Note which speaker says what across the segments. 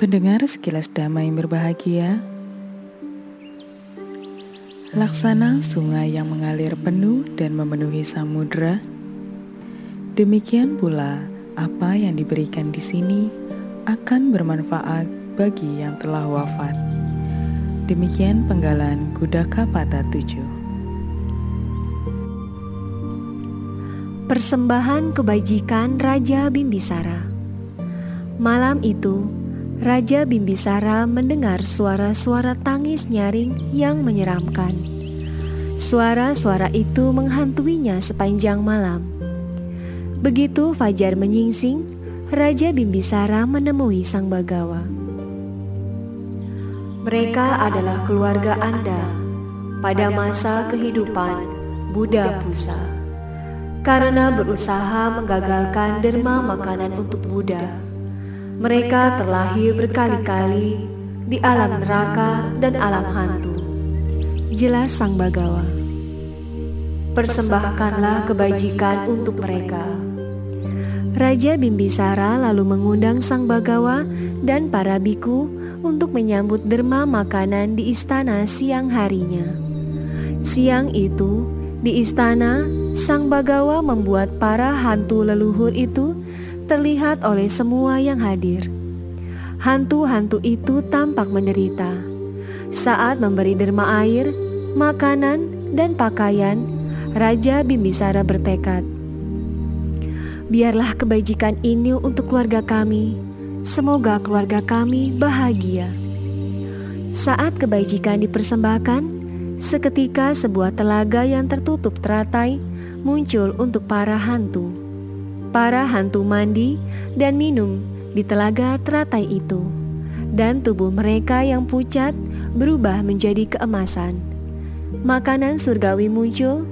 Speaker 1: Pendengar sekilas damai yang berbahagia, laksana sungai yang mengalir penuh dan memenuhi samudera. Demikian pula apa yang diberikan di sini akan bermanfaat bagi yang telah wafat. Demikian penggalan Gudaka Patah 7.
Speaker 2: Persembahan kebajikan Raja Bimbisara Malam itu, Raja Bimbisara mendengar suara-suara tangis nyaring yang menyeramkan. Suara-suara itu menghantuinya sepanjang malam. Begitu fajar menyingsing, Raja Bimbisara menemui Sang Bagawa. Mereka adalah keluarga Anda pada masa kehidupan Buddha Pusa. Karena berusaha menggagalkan derma makanan untuk Buddha, mereka terlahir berkali-kali di alam neraka dan alam hantu. Jelas Sang Bagawa. Persembahkanlah kebajikan untuk mereka. Raja Bimbisara lalu mengundang Sang Bagawa dan para biku untuk menyambut derma makanan di istana siang harinya. Siang itu, di istana, Sang Bagawa membuat para hantu leluhur itu terlihat oleh semua yang hadir. Hantu-hantu itu tampak menderita. Saat memberi derma air, makanan, dan pakaian, Raja Bimbisara bertekad, "Biarlah kebajikan ini untuk keluarga kami. Semoga keluarga kami bahagia." Saat kebajikan dipersembahkan, seketika sebuah telaga yang tertutup teratai muncul untuk para hantu. Para hantu mandi dan minum di telaga teratai itu, dan tubuh mereka yang pucat berubah menjadi keemasan. Makanan surgawi muncul,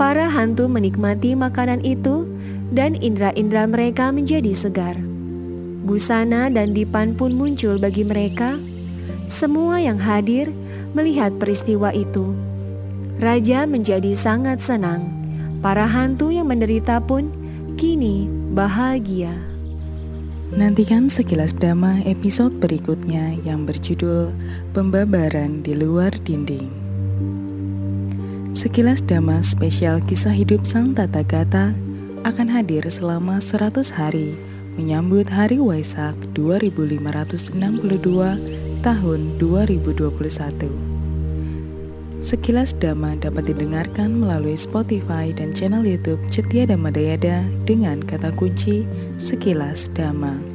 Speaker 2: para hantu menikmati makanan itu, dan indera-indera mereka menjadi segar. Busana dan dipan pun muncul bagi mereka. Semua yang hadir melihat peristiwa itu. Raja menjadi sangat senang. Para hantu yang menderita pun kini bahagia.
Speaker 1: Nantikan sekilas dama episode berikutnya yang berjudul Pembabaran di Luar Dinding. Sekilas dama spesial kisah hidup Sang Tata Gata akan hadir selama 100 hari menyambut Hari Waisak 2562 tahun 2021. Sekilas Dhamma dapat didengarkan melalui Spotify dan channel YouTube Cetia Dhamma Dayada dengan kata kunci Sekilas Dhamma.